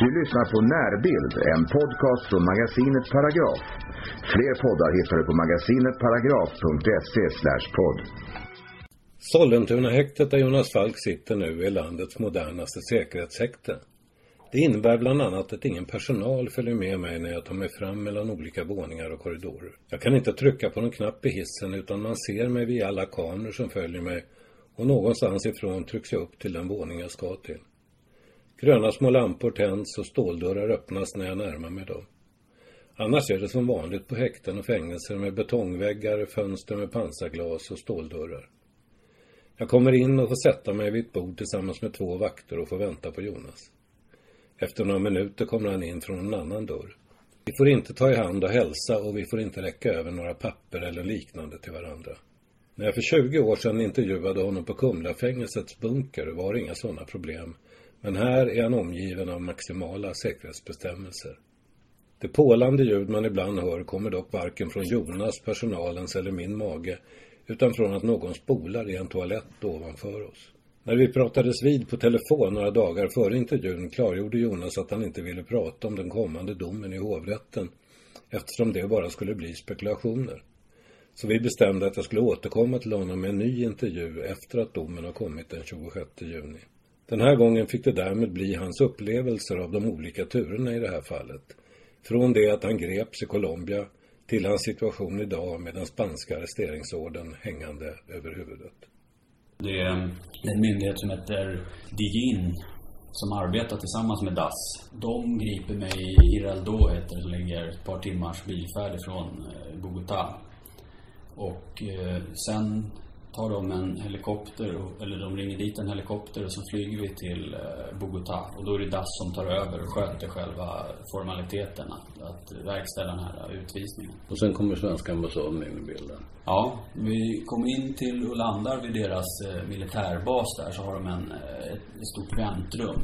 Du lyssnar på Närbild, en podcast från magasinet Paragraf. Fler poddar hittar du på magasinetparagraf.se podd. Sollentuna-häktet där Jonas Falk sitter nu är landets modernaste säkerhetshäkte. Det innebär bland annat att ingen personal följer med mig när jag tar mig fram mellan olika våningar och korridorer. Jag kan inte trycka på någon knapp i hissen utan man ser mig via alla kameror som följer mig och någonstans ifrån trycks jag upp till den våning jag ska till. Gröna små lampor tänds och ståldörrar öppnas när jag närmar mig dem. Annars är det som vanligt på häkten och fängelser med betongväggar, fönster med pansarglas och ståldörrar. Jag kommer in och får sätta mig vid ett bord tillsammans med två vakter och får vänta på Jonas. Efter några minuter kommer han in från en annan dörr. Vi får inte ta i hand och hälsa och vi får inte räcka över några papper eller liknande till varandra. När jag för 20 år sedan intervjuade honom på Kumlafängelsets bunker var det inga sådana problem. Men här är han omgiven av maximala säkerhetsbestämmelser. Det pålande ljud man ibland hör kommer dock varken från Jonas, personalens eller min mage utan från att någon spolar i en toalett ovanför oss. När vi pratades vid på telefon några dagar före intervjun klargjorde Jonas att han inte ville prata om den kommande domen i hovrätten eftersom det bara skulle bli spekulationer. Så vi bestämde att jag skulle återkomma till honom med en ny intervju efter att domen har kommit den 26 juni. Den här gången fick det därmed bli hans upplevelser av de olika turerna i det här fallet. Från det att han greps i Colombia till hans situation idag med den spanska arresteringsorden hängande över huvudet. Mm, det är en myndighet som heter Digin som arbetar tillsammans med DAS. De griper mig i Iraldo, heter det, som ligger ett par timmars bilfärd ifrån eh, Bogotá. Och eh, sen tar de en helikopter, eller de ringer dit en helikopter och så flyger vi till eh, Bogotá. Och då är det DAS som tar över och sköter själva formaliteten att, att verkställa den här utvisningen. Och sen kommer svenska ambassaden in i bilden? Ja, vi kommer in till och landar vid deras eh, militärbas där så har de en, eh, ett stort väntrum.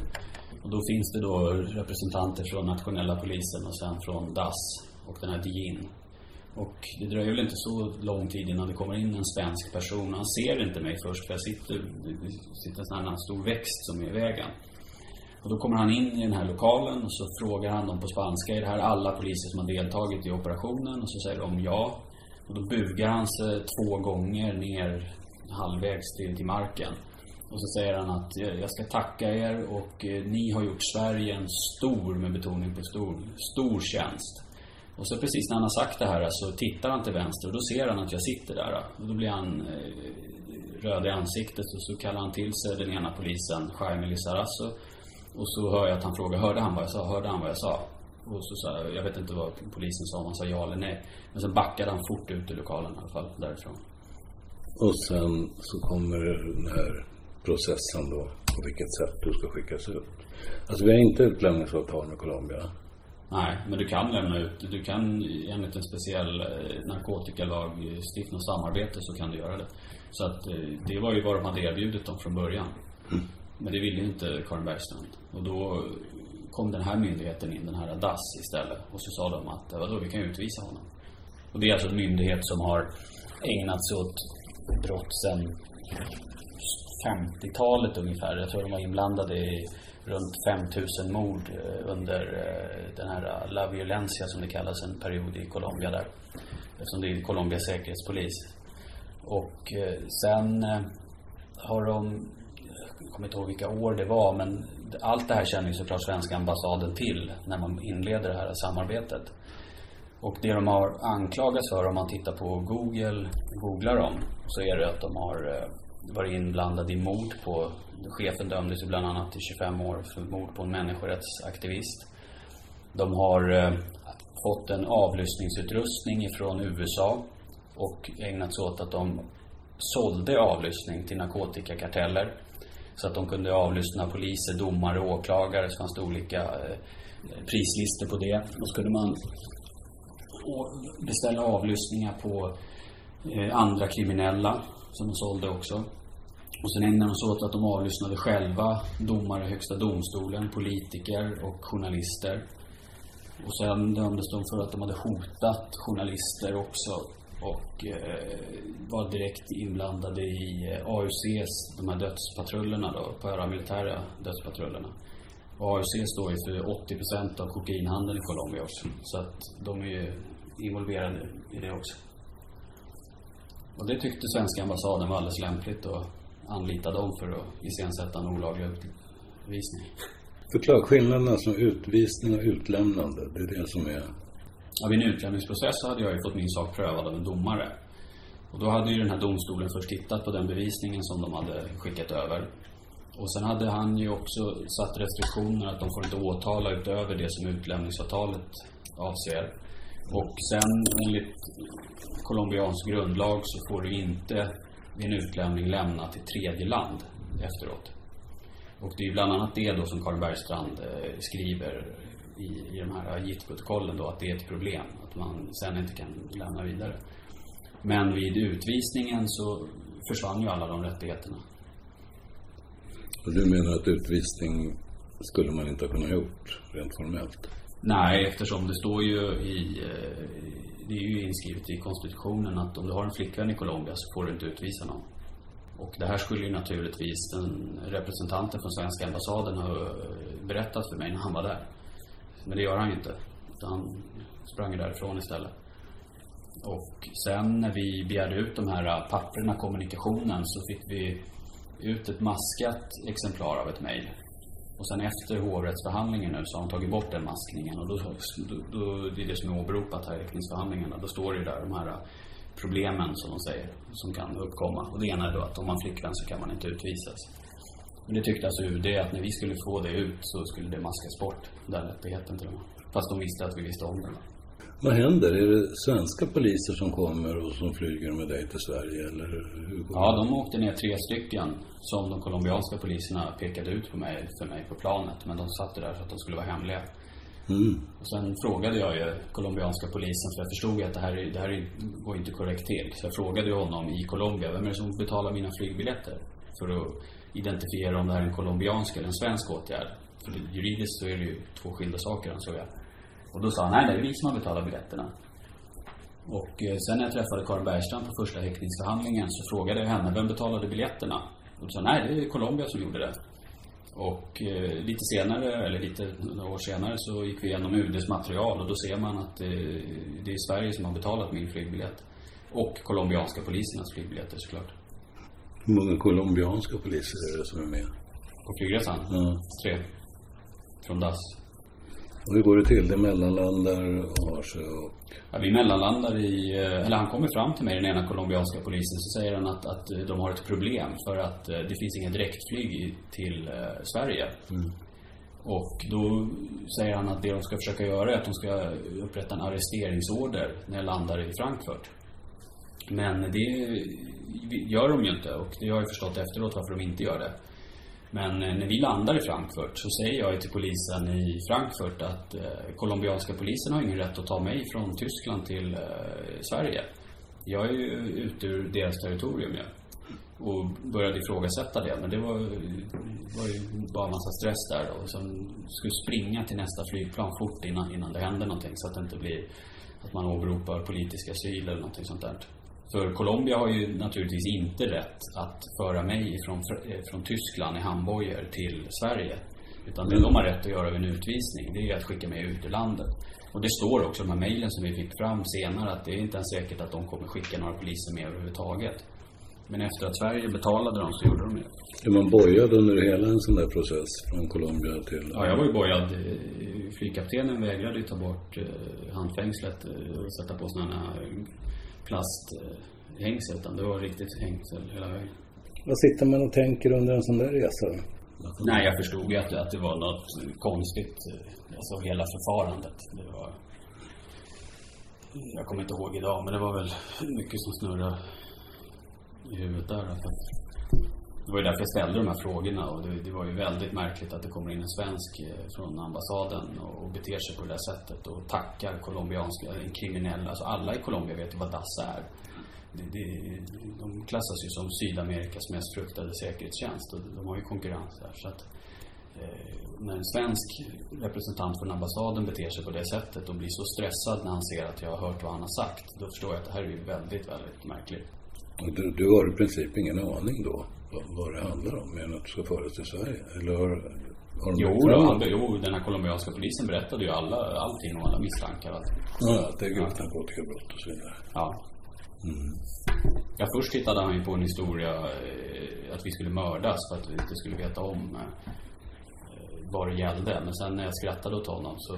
Och då finns det då representanter från nationella polisen och sen från DAS och den här DIN. Och det dröjer väl inte så lång tid innan det kommer in en svensk person. Han ser inte mig först för jag sitter, det sitter en sån här stor växt som är i vägen. Och då kommer han in i den här lokalen och så frågar han dem på spanska, är det här alla poliser som har deltagit i operationen? Och så säger de ja. Och då bugar han sig två gånger ner halvvägs till, till marken. Och så säger han att jag ska tacka er och eh, ni har gjort Sverige en stor, med betoning på stor, stor tjänst. Och så precis när han har sagt det här så tittar han till vänster och då ser han att jag sitter där. Och då blir han eh, röd i ansiktet och så kallar han till sig den ena polisen, Jaime Lizarazo. Och så hör jag att han frågar, hörde han vad jag sa? Hörde han vad jag sa? Och så sa jag, jag vet inte vad polisen sa, om han sa ja eller nej. Men sen backade han fort ut ur lokalen i alla fall, därifrån. Och sen så kommer den här processen då, på vilket sätt du ska skickas ut. Alltså vi har inte utlämningsavtal med Colombia. Nej, men du kan lämna ut. Du kan enligt en speciell eh, narkotikalagstiftning och samarbete så kan du göra det. Så att eh, det var ju vad de hade erbjudit dem från början. Mm. Men det ville inte Karin Bergstrand. Och då kom den här myndigheten in, den här DAS istället. Och så sa de att, vadå, vi kan utvisa honom. Och det är alltså en myndighet som har ägnat sig åt brott sedan 50-talet ungefär. Jag tror de var inblandade i runt 5000 mord eh, under eh, den här eh, La Violencia som det kallas en period i Colombia där. Eftersom det är Colombias säkerhetspolis. Och sen har de, jag kommer inte ihåg vilka år det var, men allt det här känner ju såklart svenska ambassaden till när man inleder det här samarbetet. Och det de har anklagats för, om man tittar på Google, googlar dem, så är det att de har varit inblandade i mord på Chefen dömdes ju bland annat till 25 år för mord på en människorättsaktivist. De har eh, fått en avlyssningsutrustning ifrån USA och ägnat sig åt att de sålde avlyssning till narkotikakarteller. Så att de kunde avlyssna poliser, domare, och åklagare. Så fanns det olika eh, prislistor på det. Då skulle man beställa avlyssningar på eh, andra kriminella som de sålde också. Och sen ägnade de sig åt att de avlyssnade själva domare i Högsta domstolen, politiker och journalister. Och sen dömdes de för att de hade hotat journalister också och eh, var direkt inblandade i eh, AUCs, de här dödspatrullerna då, paramilitära dödspatrullerna. AUC står ju för 80 procent av kokainhandeln i Colombia också. Så att de är ju involverade i det också. Och det tyckte svenska ambassaden var alldeles lämpligt att anlita dem för att iscensätta en olaglig utvisning. Förklara skillnaden alltså utvisning och utlämnande. Det är det som är... Ja, vid en utlämningsprocess så hade jag ju fått min sak prövad av en domare. Och då hade ju den här domstolen först tittat på den bevisningen som de hade skickat över. Och sen hade han ju också satt restriktioner att de får inte åtala utöver det som utlämningsavtalet avser. Och sen enligt colombiansk grundlag så får du inte vid en utlämning lämna till tredje land efteråt. Och det är bland annat det då som Karl Bergstrand eh, skriver i, i de här giftprotokollen då, att det är ett problem. Att man sen inte kan lämna vidare. Men vid utvisningen så försvann ju alla de rättigheterna. Och du menar att utvisning skulle man inte ha kunnat gjort rent formellt? Nej, eftersom det står ju i, eh, det är ju inskrivet i konstitutionen att om du har en flickvän i Colombia så får du inte utvisa någon. Och det här skulle ju naturligtvis den representanten från svenska ambassaden ha berättat för mig när han var där. Men det gör han ju inte. Utan han sprang därifrån istället. Och sen när vi begärde ut de här papperna, kommunikationen, så fick vi ut ett maskat exemplar av ett mejl. Och sen efter hovrättsförhandlingen nu så har de tagit bort den maskningen och då, då, då det är det som är åberopat här i häktningsförhandlingarna. Då står det ju där de här problemen som de säger som kan uppkomma. Och det ena är då att om man flickvän så kan man inte utvisas. Men det tyckte alltså UD att när vi skulle få det ut så skulle det maskas bort, den rättigheten till dem. Fast de visste att vi visste om det. Vad händer? Är det svenska poliser som kommer och som flyger med dig till Sverige eller hur Ja, de åkte ner tre stycken som de colombianska poliserna pekade ut på mig, för mig på planet. Men de satte där för att de skulle vara hemliga. Mm. Och sen frågade jag ju colombianska polisen för jag förstod att det här, det här går inte korrekt till. Så jag frågade honom i Colombia, vem är det som betalar mina flygbiljetter? För att identifiera om det här är en colombiansk eller en svensk åtgärd. För juridiskt så är det ju två skilda saker ansåg jag. Och då sa han, nej det är vi som har betalat biljetterna. Och eh, sen när jag träffade Karin Bergstrand på första häktningsförhandlingen så frågade jag henne, vem betalade biljetterna? Och hon sa, nej det är Colombia som gjorde det. Och eh, lite senare, eller lite några år senare så gick vi igenom UDs material och då ser man att eh, det är Sverige som har betalat min flygbiljett. Och colombianska polisernas flygbiljetter såklart. Hur många colombianska poliser är det som är med? På flygresan? Ja. Tre. Från DAS. Och hur går det till? Det mellanlandar och sig och... Ja, vi mellanlandar i, eh, eller han kommer fram till mig, den ena colombianska polisen, så säger han att, att de har ett problem för att eh, det finns inga direktflyg till eh, Sverige. Mm. Och då säger han att det de ska försöka göra är att de ska upprätta en arresteringsorder när jag landar i Frankfurt. Men det gör de ju inte och det har jag förstått efteråt varför de inte gör det. Men eh, när vi landar i Frankfurt så säger jag till polisen i Frankfurt att eh, colombianska polisen har ingen rätt att ta mig från Tyskland till eh, Sverige. Jag är ju ute ur deras territorium ju. Och började ifrågasätta det. Men det var, var ju bara en massa stress där. Och sen skulle springa till nästa flygplan fort innan, innan det hände någonting. Så att det inte blir att man åberopar politisk asyl eller någonting sånt där. För Colombia har ju naturligtvis inte rätt att föra mig från, från Tyskland i handbojor till Sverige. Utan det de har rätt att göra vid en utvisning, det är att skicka mig ut ur landet. Och det står också i de här mejlen som vi fick fram senare att det är inte ens säkert att de kommer skicka några poliser med överhuvudtaget. Men efter att Sverige betalade dem så gjorde de det. Är man bojad under hela en sån där process från Colombia till... Ja, jag var ju bojad. Flygkaptenen vägrade ju ta bort handfängslet och sätta på sådana plasthängsel utan det var riktigt hängsel hela vägen. Vad sitter man och tänker under en sån där resa? Nej, jag förstod ju att, att det var något konstigt. Alltså hela förfarandet. Det var... Jag kommer inte ihåg idag, men det var väl mycket som snurrade i huvudet där. Det var ju därför jag ställde de här frågorna och det, det, var ju väldigt märkligt att det kommer in en svensk eh, från ambassaden och, och beter sig på det där sättet och tackar colombianska, eh, kriminella. alltså alla i Colombia vet ju vad DAS är. Det, det, de klassas ju som Sydamerikas mest fruktade säkerhetstjänst och de har ju konkurrens där. Så att, eh, när en svensk representant från ambassaden beter sig på det sättet och blir så stressad när han ser att jag har hört vad han har sagt, då förstår jag att det här är ju väldigt, väldigt märkligt. Du, du har i princip ingen aning då vad det handlar om, mer än att du ska föras till Sverige? Eller har... Har de Jo, då, något? jo, den här colombianska polisen berättade ju alla, allting och alla misstankar. och. Ja, att det är grovt narkotikabrott och så vidare. Ja. Ja, först hittade han ju på en historia eh, att vi skulle mördas för att vi inte skulle veta om eh, vad det gällde. Men sen när jag skrattade åt honom så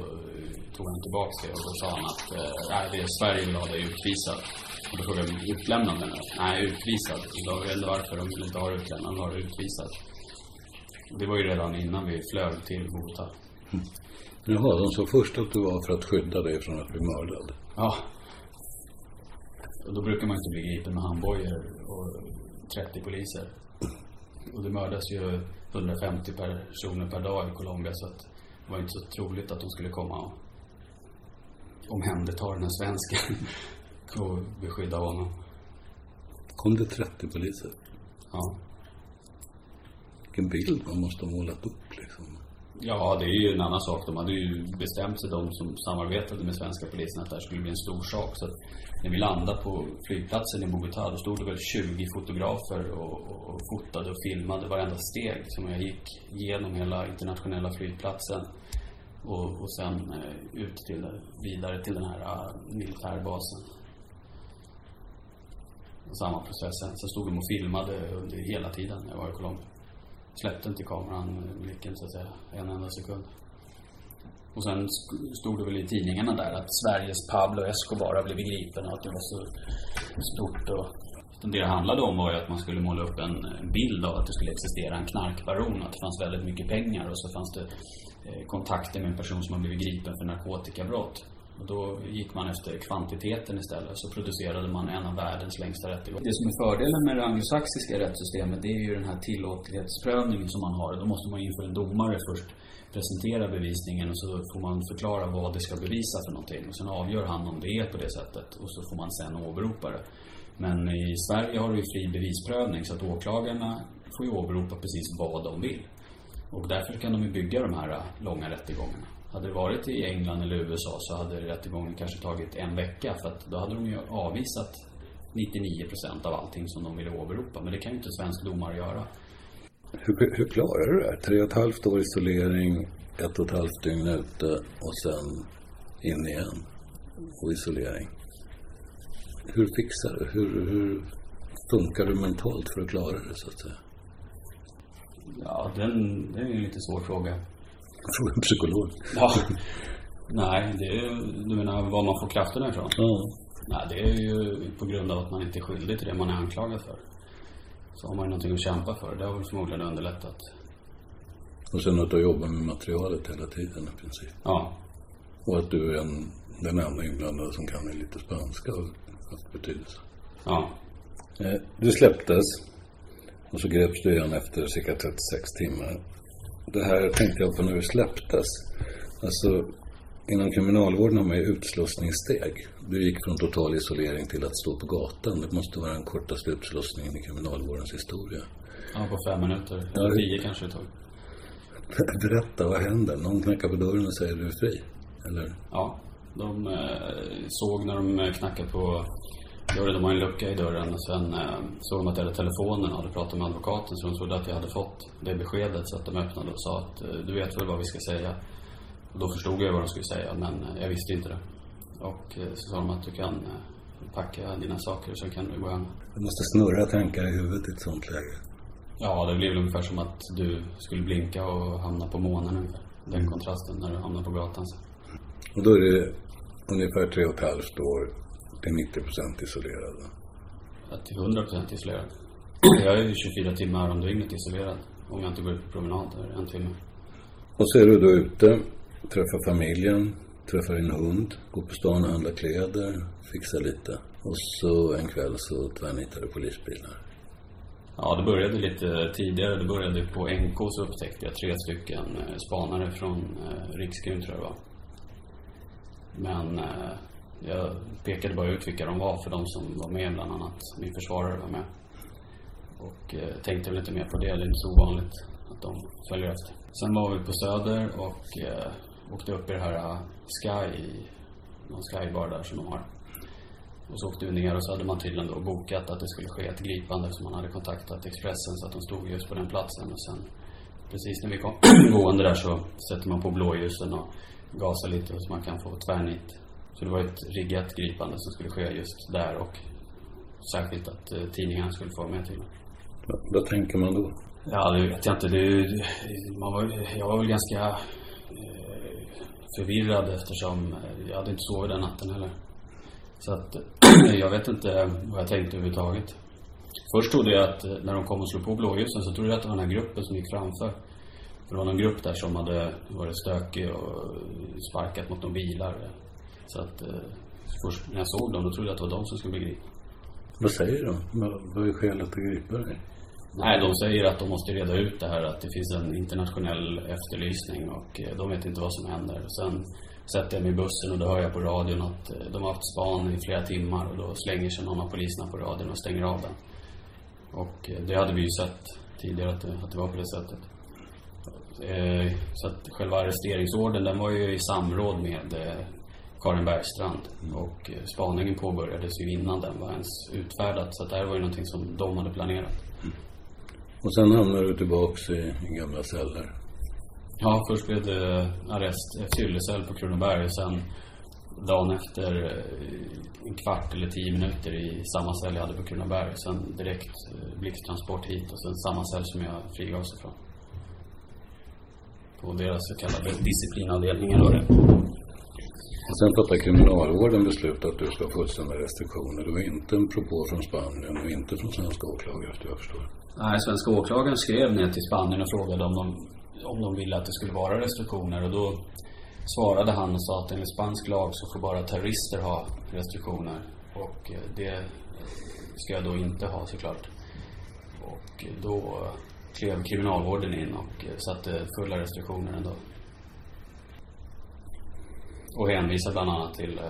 tog han tillbaks det och då sa han att eh, nej, det är Sverige vill ha dig utvisad. Och då frågade jag utlämnad menar. Nej, utvisad. Jag vet inte varför de vill inte ha utlämnad, de vill ha dig utvisad. Det var ju redan innan vi flög till Bogotá. Jaha, de sa först att det var för att skydda dig från att bli mördad. Ja. Och då brukar man inte bli gripen med handbojor och 30 poliser. Och det mördas ju 150 personer per dag i Colombia så att det var inte så troligt att de skulle komma och omhänderta den här svensken och beskydda honom. Kom det 30 poliser? Ja. Vilken bild man måste ha målat upp liksom. Ja, det är ju en annan sak. De hade ju bestämt sig, de som samarbetade med svenska polisen, att det här skulle bli en stor sak. Så när vi landade på flygplatsen i Bogotá, då stod det väl 20 fotografer och, och, fotade och filmade varenda steg som jag gick genom hela internationella flygplatsen. Och, och sen eh, ut till, vidare till den här ah, militärbasen. Och samma processen. Sen stod de och filmade under hela tiden när jag var i Colombia släppte inte kameran eh, blicken så att säga en enda sekund. Och sen stod det väl i tidningarna där att Sveriges Pablo Escobar har blivit gripen och att det var så stort och det det handlade om var ju att man skulle måla upp en bild av att det skulle existera en knarkbaron, att det fanns väldigt mycket pengar och så fanns det eh, kontakter med en person som har blivit gripen för narkotikabrott. Och då gick man efter kvantiteten istället, så producerade man en av världens längsta rättegångar. Det som är fördelen med det anglosaxiska rättssystemet, det är ju den här tillåtlighetsprövningen som man har. Då måste man inför en domare först presentera bevisningen och så får man förklara vad det ska bevisa för någonting. Och sen avgör han om det är på det sättet och så får man sen åberopa det. Men i Sverige har vi fri bevisprövning så att åklagarna får ju åberopa precis vad de vill. Och därför kan de ju bygga de här äh, långa rättegångarna. Hade det varit i England eller USA så hade rättegången kanske tagit en vecka för att då hade de ju avvisat 99 procent av allting som de ville åberopa. Men det kan ju inte svensk domare göra. Hur, hur klarar du det här? Tre och ett halvt år isolering, ett och ett halvt dygn ute och sen in igen. Och isolering. Hur fixar du? Hur, hur funkar du mentalt för att klara det så att säga? Ja, den, det är en lite svår fråga. Fråga en psykolog. Ja. Nej, det är du menar var man får krafterna ifrån? Ja. Nej, det är ju på grund av att man inte är skyldig till det man är anklagad för. Så har man ju någonting att kämpa för. Det har väl förmodligen underlättat. Och sen att du jobbar med materialet hela tiden i princip. Ja. Och att du är en, den enda inblandade som kan lite spanska har haft betydelse. Ja. Eh, Du släpptes och så greps du igen efter cirka 36 timmar. Det här tänkte jag på när du släpptes. Alltså, inom kriminalvården har man ju utslussningssteg. Du gick från total isolering till att stå på gatan. Det måste vara den kortaste utslussningen i kriminalvårdens historia. Ja, på fem minuter. Ja, Eller tio kanske det tog. Berätta, vad händer? Någon knackar på dörren och säger du är fri? Eller? Ja. De eh, såg när de knackade på dörren, de har en lucka i dörren och sen eh, såg de att jag hade telefonen och hade pratat med advokaten så de trodde att jag hade fått det beskedet så att de öppnade och sa att eh, du vet väl vad vi ska säga. Då förstod jag vad de skulle säga men eh, jag visste inte det. Och eh, så sa de att du kan eh, packa dina saker och så kan du gå hem. Det måste snurra tankar i huvudet i ett sånt läge. Ja, det blev väl ungefär som att du skulle blinka och hamna på månen ungefär. Den kontrasten när du hamnar på gatan. sen. Och då är det ungefär tre och ett halvt år till 90 procent isolerad. Att till 100% isolerad. Jag är ju 24 timmar om dygnet isolerad. Om jag inte går ut på promenad en timme. Och så är du då ute, Träffa familjen, träffa din hund, gå på stan och handla kläder, fixa lite. Och så en kväll så tvärnitar du polisbilar. Ja, det började lite tidigare. Det började på NK så upptäckte jag tre stycken eh, spanare från eh, Rikskrim tror jag det var. Men eh, jag pekade bara ut vilka de var för de som var med, bland annat min försvarare var med. Och tänkte väl inte mer på det, det är inte så ovanligt att de följer efter. Sen var vi på Söder och eh, åkte upp i det här eh, Sky, någon Skybar där som de har. Och så åkte vi ner och så hade man tydligen då bokat att det skulle ske ett gripande så man hade kontaktat Expressen så att de stod just på den platsen och sen precis när vi kom gående där så sätter man på blåljusen och gasar lite så man kan få tvärnit. Så det var ett riggat gripande som skulle ske just där och särskilt att eh, tidningen skulle få med till. Vad tänker man då? Ja, det vet jag inte. Det, man var, jag var väl ganska eh, förvirrad eftersom eh, jag hade inte sovit den natten heller. Så att jag vet inte vad jag tänkte överhuvudtaget. Först trodde jag att eh, när de kom och slog på blåljusen så trodde jag att det var den här gruppen som gick framför. För det var någon grupp där som hade varit stökig och sparkat mot några bilar. Så att eh, först när jag såg dem då trodde jag att det var de som skulle bli gripna. Vad säger de? Vad är skälet att gripa dig? Nej, de säger att de måste reda ut det här, att det finns en internationell efterlysning och eh, de vet inte vad som händer. Sen sätter jag mig i bussen och då hör jag på radion att eh, de har haft span i flera timmar och då slänger sig någon av poliserna på radion och stänger av den. Och eh, det hade vi ju sett tidigare att det, att det var på det sättet. Så att själva arresteringsorden den var ju i samråd med Karin Bergstrand. Och spaningen påbörjades ju innan den var ens utfärdad. Så att det här var ju någonting som de hade planerat. Och sen hamnar du tillbaks i, i gamla celler? Ja, först blev det arrest, fyllecell på Kronoberg och sen dagen efter eh, en kvart eller tio minuter i samma cell jag hade på Kronoberg. Sen direkt eh, blixttransport hit och sen samma cell som jag frigavs ifrån. På deras så kallade disciplinavdelningen då det. Och sen fattar kriminalvården beslut att du ska ha fullständiga restriktioner. Det var inte en propå från Spanien och inte från svenska åklagare efter jag förstår. Nej, svenska åklagaren skrev ner till Spanien och frågade om de, om de ville att det skulle vara restriktioner och då svarade han och sa att enligt spansk lag så får bara terrorister ha restriktioner och eh, det ska jag då inte ha såklart. Och eh, då klev kriminalvården in och eh, satte fulla restriktioner ändå. Och hänvisar bland annat till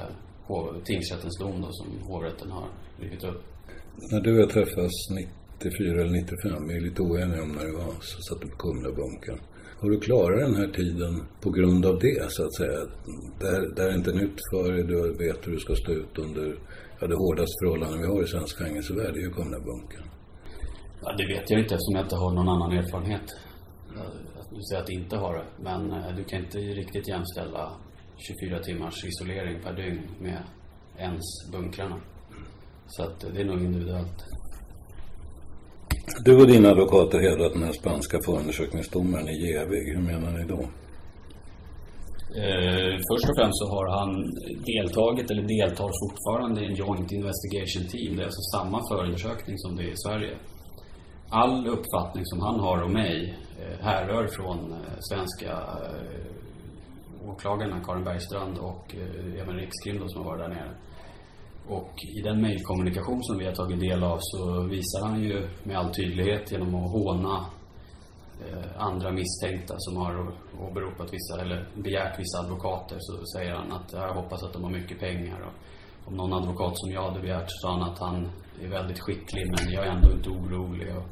tingsrättens dom då, som hovrätten har rivit upp. När du och jag träffas 94 eller 95, vi är lite oeniga om när det var, så satt du på Kumlabunkern. Har du klarat den här tiden på grund av det, så att säga? Det här, det här är inte nytt för dig, du vet hur du ska stå ut under ja, det hårdaste förhållanden vi har i svensk fängelsevärld, det är ju Kumlabunkern. Ja, det vet jag inte eftersom jag inte har någon annan erfarenhet. Du säger att inte har det. Men eh, du kan inte riktigt jämställa 24 timmars isolering per dygn med ens bunkrarna. Så att eh, det är nog individuellt. Du och dina advokater hävdar att den här spanska förundersökningsdomaren är jävig. Hur menar ni då? Eh, först och främst så har han deltagit, eller deltar fortfarande i en Joint Investigation Team. Det är alltså samma förundersökning som det är i Sverige. All uppfattning som han har om mig eh, härrör från eh, svenska eh, åklagarna Karin Bergstrand och eh, även Rikskrim då, som har varit där nere. Och i den mejlkommunikation som vi har tagit del av så visar han ju med all tydlighet genom att håna eh, andra misstänkta som har åberopat vissa, eller begärt vissa advokater så säger han att jag hoppas att de har mycket pengar. Och om någon advokat som jag hade begärt så sa han att han är väldigt skicklig men jag är ändå inte orolig. Och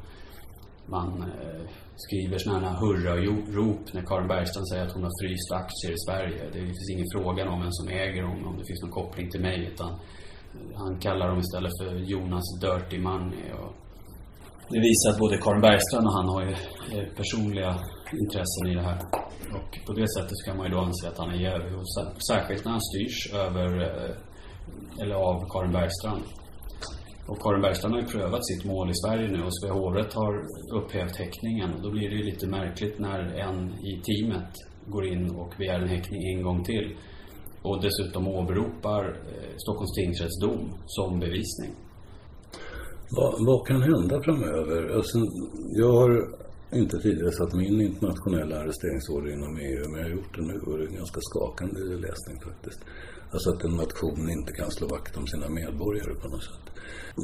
man eh, skriver sådana här hurra-rop när Karin Bergstrand säger att hon har fryst aktier i Sverige. Det finns ingen fråga om vem som äger dem, om det finns någon koppling till mig utan han kallar dem istället för Jonas Dirty Money. Och det visar att både Karin Bergstrand och han har ju eh, personliga intressen i det här. Och på det sättet kan man ju då anse att han är jävig. Särskilt när han styrs över, eh, eller av Karin Bergstrand. Och Karin Bergstrand har ju prövat sitt mål i Sverige nu och Svea hovrätt har upphävt häktningen. Och då blir det ju lite märkligt när en i teamet går in och begär en häktning en gång till och dessutom åberopar eh, Stockholms tingsrätts dom som bevisning. Vad, vad kan hända framöver? Alltså, jag har inte tidigare satt min internationella arresteringsorder inom EU, men jag har gjort det nu och det är ganska skakande läsning faktiskt. Alltså att en nation inte kan slå vakt om sina medborgare på något sätt.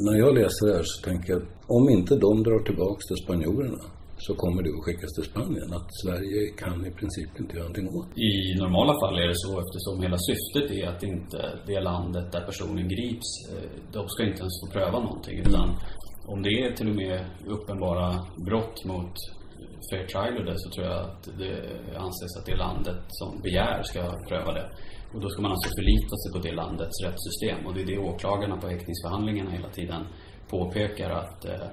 När jag läser det här så tänker jag att om inte de drar tillbaks till spanjorerna så kommer det att skickas till Spanien. Att Sverige kan i princip inte göra någonting åt I normala fall är det så eftersom hela syftet är att inte det landet där personen grips, eh, de ska inte ens få pröva någonting. Utan om det är till och med uppenbara brott mot eh, fair trial och det så tror jag att det anses att det landet som begär ska pröva det. Och då ska man alltså förlita sig på det landets rättssystem. Och det är det åklagarna på häktningsförhandlingarna hela tiden påpekar att eh,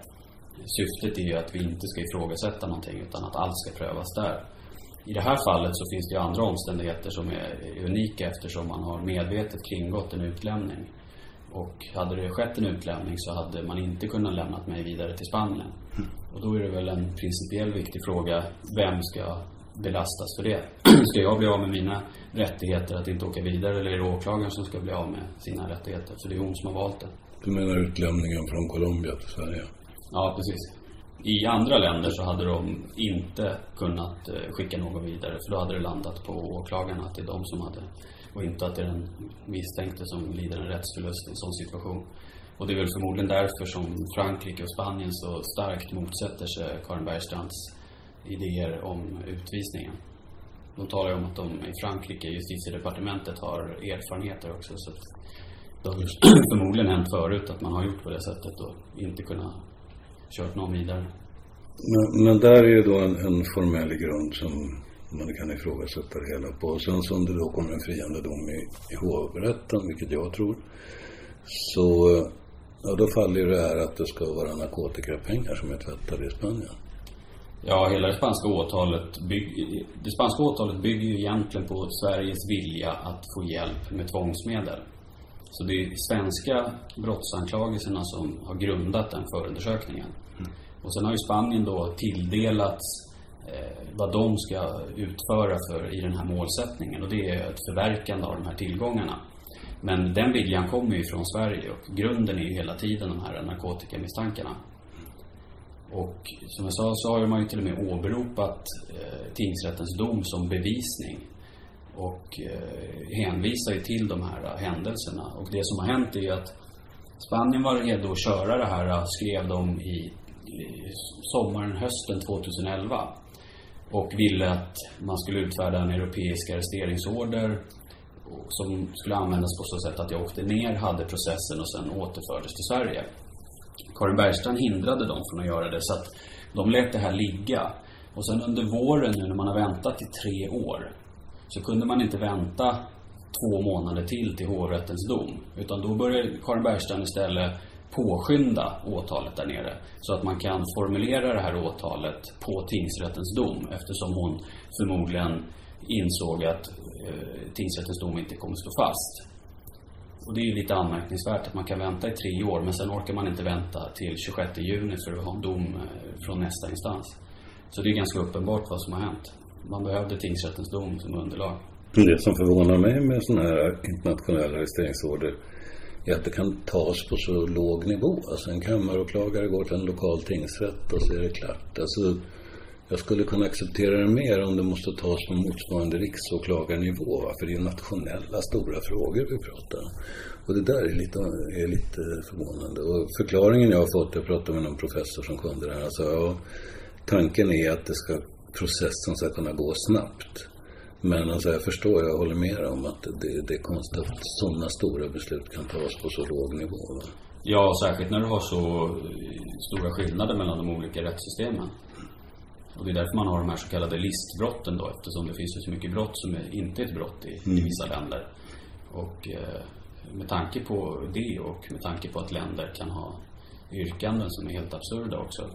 syftet är ju att vi inte ska ifrågasätta någonting utan att allt ska prövas där. I det här fallet så finns det ju andra omständigheter som är unika eftersom man har medvetet kringgått en utlämning. Och hade det skett en utlämning så hade man inte kunnat lämnat mig vidare till Spanien. Och då är det väl en principiell viktig fråga, vem ska belastas för det? ska jag bli av med mina rättigheter att inte åka vidare eller är det åklagaren som ska bli av med sina rättigheter? För det är hon som har valt det. Du menar utlämningen från Colombia till Sverige? Ja, precis. I andra länder så hade de inte kunnat eh, skicka någon vidare för då hade det landat på åklagarna att det är de som hade och inte att det är den misstänkte som lider en rättsförlust i en sån situation. Och det är väl förmodligen därför som Frankrike och Spanien så starkt motsätter sig Karin Bergstrands idéer om utvisningen. De talar ju om att de i Frankrike, justitiedepartementet, har erfarenheter också. Så att det har förmodligen hänt förut att man har gjort på det sättet och inte kunnat kört någon vidare. Men, men där är ju då en, en formell grund som man kan ifrågasätta det hela på. Och sen som det då kommer en friande dom i, i hovrätten, vilket jag tror, så ja, då faller ju det här att det ska vara narkotikapengar som är tvättade i Spanien. Ja, hela det spanska åtalet, bygg, det spanska åtalet bygger ju egentligen på Sveriges vilja att få hjälp med tvångsmedel. Så det är svenska brottsanklagelserna som har grundat den förundersökningen. Mm. Och sen har ju Spanien då tilldelats eh, vad de ska utföra för, i den här målsättningen och det är ett förverkande av de här tillgångarna. Men den viljan kommer ju från Sverige och grunden är ju hela tiden de här narkotikamisstankarna. Och som jag sa så har man ju till och med åberopat eh, tingsrättens dom som bevisning och eh, hänvisar ju till de här eh, händelserna. Och det som har hänt är ju att Spanien var redo att köra det här, eh, skrev de i, i sommaren, hösten 2011 och ville att man skulle utfärda en europeisk arresteringsorder som skulle användas på så sätt att jag åkte ner, hade processen och sen återfördes till Sverige. Karin Bergstrand hindrade dem från att göra det så att de lät det här ligga. Och sen under våren nu när man har väntat i tre år så kunde man inte vänta två månader till till hovrättens dom. Utan då började Karin Bergstrand istället påskynda åtalet där nere. Så att man kan formulera det här åtalet på tingsrättens dom eftersom hon förmodligen insåg att eh, tingsrättens dom inte kommer stå fast. Och det är ju lite anmärkningsvärt att man kan vänta i tre år men sen orkar man inte vänta till 26 juni för att ha en dom eh, från nästa instans. Så det är ganska uppenbart vad som har hänt. Man behövde tingsrättens dom som underlag. Det som förvånar mig med sådana här internationella arresteringsorder är att det kan tas på så låg nivå. Alltså en kammaråklagare går till en lokal tingsrätt och så är det klart. Alltså, jag skulle kunna acceptera det mer om det måste tas på motsvarande riksåklagarnivå. För det är nationella stora frågor vi pratar om. Och det där är lite, är lite förvånande. Och förklaringen jag har fått, jag pratade med någon professor som kunde det här. Alltså, ja, tanken är att det ska, processen ska kunna gå snabbt. Men alltså jag förstår, jag håller med om att det, det är konstigt att sådana stora beslut kan tas på så låg nivå. Va? Ja, särskilt när du har så stora skillnader mellan de olika rättssystemen. Och det är därför man har de här så kallade listbrotten då, eftersom det finns ju så mycket brott som är inte ett brott i, mm. i vissa länder. Och eh, med tanke på det och med tanke på att länder kan ha yrkanden som är helt absurda också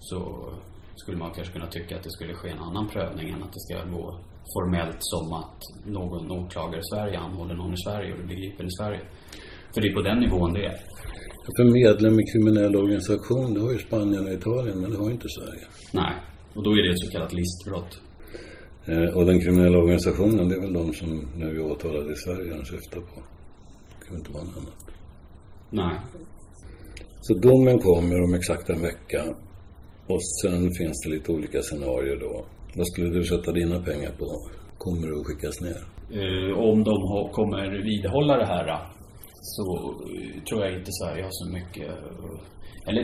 så skulle man kanske kunna tycka att det skulle ske en annan prövning än att det ska gå formellt som att någon åklagare i Sverige anhåller någon i Sverige och det blir gripen i Sverige. För det är på den nivån det är. För medlem i kriminell organisation, det har ju Spanien och Italien, men det har inte Sverige. Nej, och då är det ett så kallat listbrott. Eh, och den kriminella organisationen, det är väl de som nu är åtalade i Sverige han syftar på. Det kan inte vara något annat. Nej. Så domen kommer om exakt en vecka. Och sen finns det lite olika scenarier då. Vad skulle du sätta dina pengar på? Kommer du att skickas ner? Uh, om de har, kommer vidhålla det här så eh, tror jag inte Sverige har så mycket eh, eller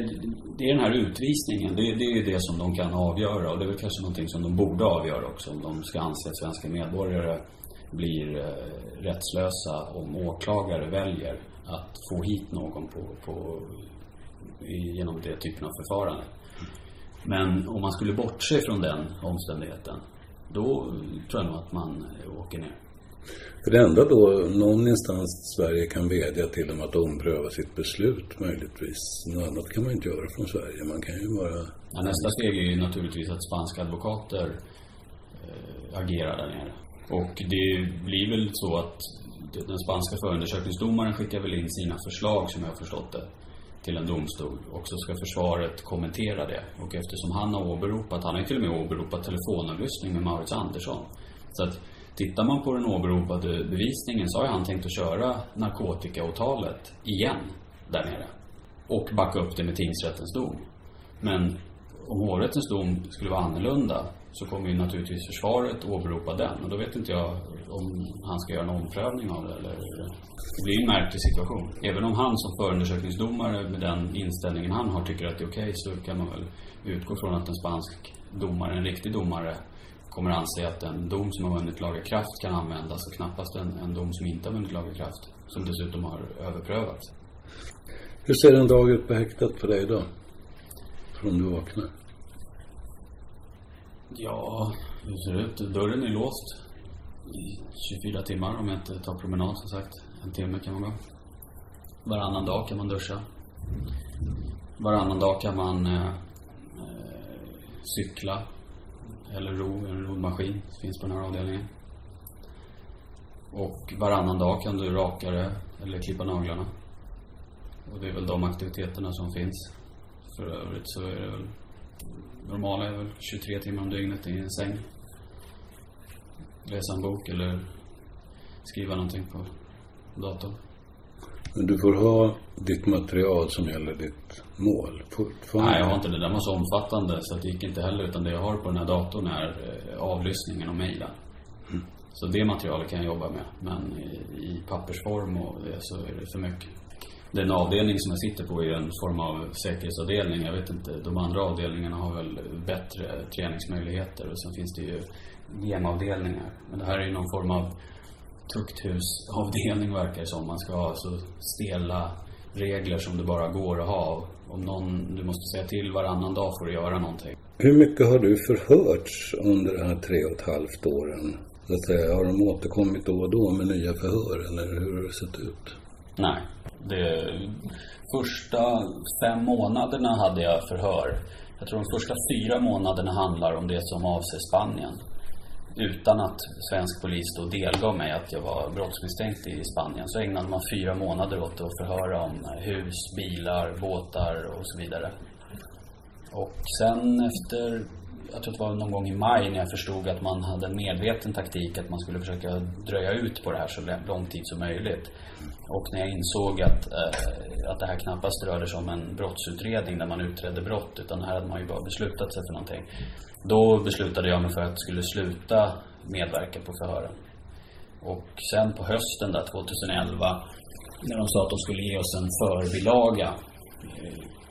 det är den här utvisningen, det, det är ju det som de kan avgöra och det är väl kanske någonting som de borde avgöra också om de ska anse att svenska medborgare blir eh, rättslösa om åklagare väljer att få hit någon på, på, genom det typen av förfarande. Men om man skulle bortse från den omständigheten, då tror jag nog att man åker ner. För det enda då någon instans i Sverige kan vädja till dem att ompröva sitt beslut möjligtvis. Något annat kan man inte göra från Sverige. Man kan ju bara... Ja, nästa steg är ju naturligtvis att spanska advokater eh, agerar där nere. Och det blir väl så att den spanska förundersökningsdomaren skickar väl in sina förslag, som jag har förstått det, till en domstol. Och så ska försvaret kommentera det. Och eftersom han har åberopat, han har ju till och med åberopat telefonavlyssning med Maurits Andersson. Så att tittar man på den åberopade bevisningen så har han tänkt att köra narkotikaåtalet igen där nere. Och backa upp det med tingsrättens dom. Men om hovrättens dom skulle vara annorlunda så kommer ju naturligtvis försvaret åberopa den. Och då vet inte jag om han ska göra en omprövning av det eller... Det blir en märklig situation. Även om han som förundersökningsdomare med den inställningen han har tycker att det är okej okay, så kan man väl utgå från att en spansk domare, en riktig domare, kommer anse att en dom som har vunnit laga kraft kan användas och knappast en, en dom som inte har vunnit laga kraft. Som dessutom har överprövats. Hur ser en dag ut på häktet för dig då? Från du vaknar? Ja, hur ser det ut? Dörren är låst i 24 timmar om jag inte tar promenad som sagt. En timme kan man gå. Varannan dag kan man duscha. Varannan dag kan man eh, eh cykla eller ro, en roddmaskin finns på den här avdelningen. Och varannan dag kan du raka det eller klippa naglarna. Och det är väl de aktiviteterna som finns. För övrigt så är det väl normala är väl 23 timmar om dygnet i en säng. Läsa en bok eller skriva någonting på datorn. Men du får ha ditt material som gäller ditt mål fortfarande? Nej, jag har inte det. Den var så omfattande så det gick inte heller. Utan det jag har på den här datorn är eh, avlyssningen och mejlen. Mm. Så det materialet kan jag jobba med. Men i, i pappersform och det så är det för mycket. Den avdelning som jag sitter på är en form av säkerhetsavdelning. Jag vet inte, de andra avdelningarna har väl bättre träningsmöjligheter. Och sen finns det ju genavdelningar. Men det här är ju någon form av tukthusavdelning verkar det som. Man ska ha så stela regler som det bara går att ha. Om någon, du måste säga till varannan dag för att göra någonting. Hur mycket har du förhörts under de här tre och ett halvt åren? Så att säga, har de återkommit då och då med nya förhör eller hur har det sett ut? Nej. Det, första fem månaderna hade jag förhör. Jag tror de första fyra månaderna handlar om det som avser Spanien utan att svensk polis då delgav mig att jag var brottsmisstänkt i Spanien så ägnade man fyra månader åt att förhöra om hus, bilar, båtar och så vidare. Och sen efter, jag tror det var någon gång i maj när jag förstod att man hade en medveten taktik att man skulle försöka dröja ut på det här så lång tid som möjligt. Och när jag insåg att, eh, att det här knappast rörde sig om en brottsutredning där man utredde brott utan här hade man ju bara beslutat sig för någonting. Då beslutade jag mig för att jag skulle sluta medverka på förhören. Och sen på hösten där 2011 när de sa att de skulle ge oss en förbilaga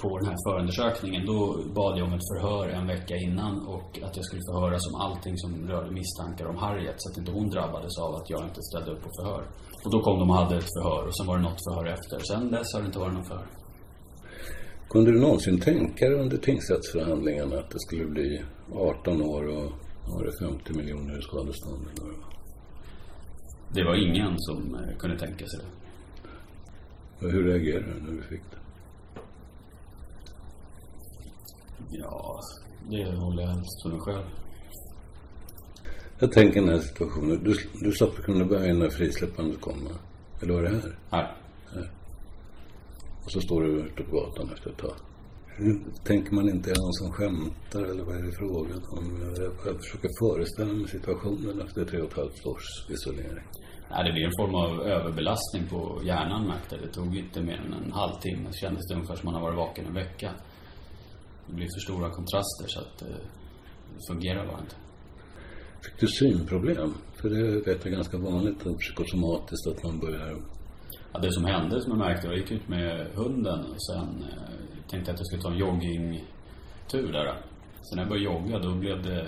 på den här förundersökningen då bad jag om ett förhör en vecka innan och att jag skulle förhöras om allting som rörde misstankar om Harriet så att inte hon drabbades av att jag inte ställde upp på förhör. Och då kom de och hade ett förhör och sen var det något förhör efter. Sen dess har det inte varit något förhör. Kunde du någonsin tänka dig under tingsrättsförhandlingarna att det skulle bli 18 år och var det 50 miljoner i skadestånd? Det var ingen som eh, kunde tänka sig det. Hur reagerade du när du fick det? Ja, det håller jag för mig själv. Jag tänker den här situationen. Du, du satt på Kronoberg när frisläppandet kom, Eller var det här? Här. här. Och så står du ute på gatan efter ett tag. Tänker man inte, är det någon som skämtar eller vad är det frågan om? Jag försöker föreställa mig situationen efter tre och ett halvt års isolering. Nej, det blir en form av överbelastning på hjärnan märkte Det tog inte mer än en halvtimme. Det kändes det ungefär som man har varit vaken en vecka. Det blir för stora kontraster så att eh, det fungerar bara inte. Fick du synproblem? För det vet jag ganska vanligt psykosomatiskt att man börjar Ja, det som hände som jag märkte, jag gick ut med hunden och sen eh, tänkte jag att jag skulle ta en joggingtur där. Sen när jag började jogga då blev det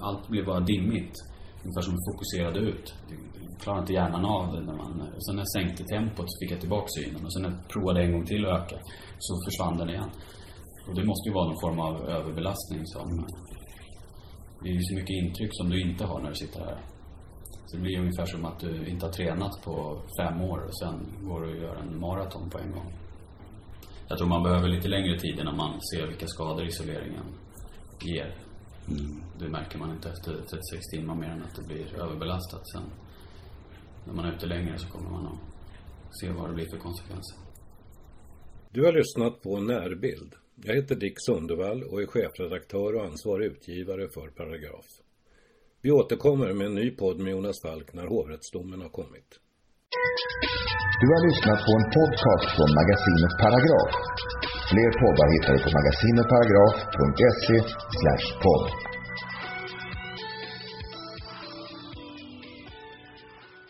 allt blev bara dimmigt. Ungefär som fokuserade ut. Klarade inte hjärnan av det när man... Och sen när jag sänkte tempot så fick jag tillbaka synen. Och sen när jag provade en gång till att öka så försvann den igen. Och det måste ju vara någon form av överbelastning som... Det är ju så mycket intryck som du inte har när du sitter här. Så det blir ungefär som att du inte har tränat på fem år och sen går du och gör en maraton på en gång. Jag tror man behöver lite längre tid innan man ser vilka skador isoleringen ger. Mm. Det märker man inte efter 36 timmar mer än att det blir överbelastat. Sen när man är ute längre så kommer man att se vad det blir för konsekvenser. Du har lyssnat på Närbild. Jag heter Dick Sundevall och är chefredaktör och ansvarig utgivare för Paragraf. Vi återkommer med en ny podd med Jonas Falk när hovrättsdomen har kommit. Du har lyssnat på en podcast från magasinet Paragraf. Fler poddar hittar du på magasinetparagraf.se podd.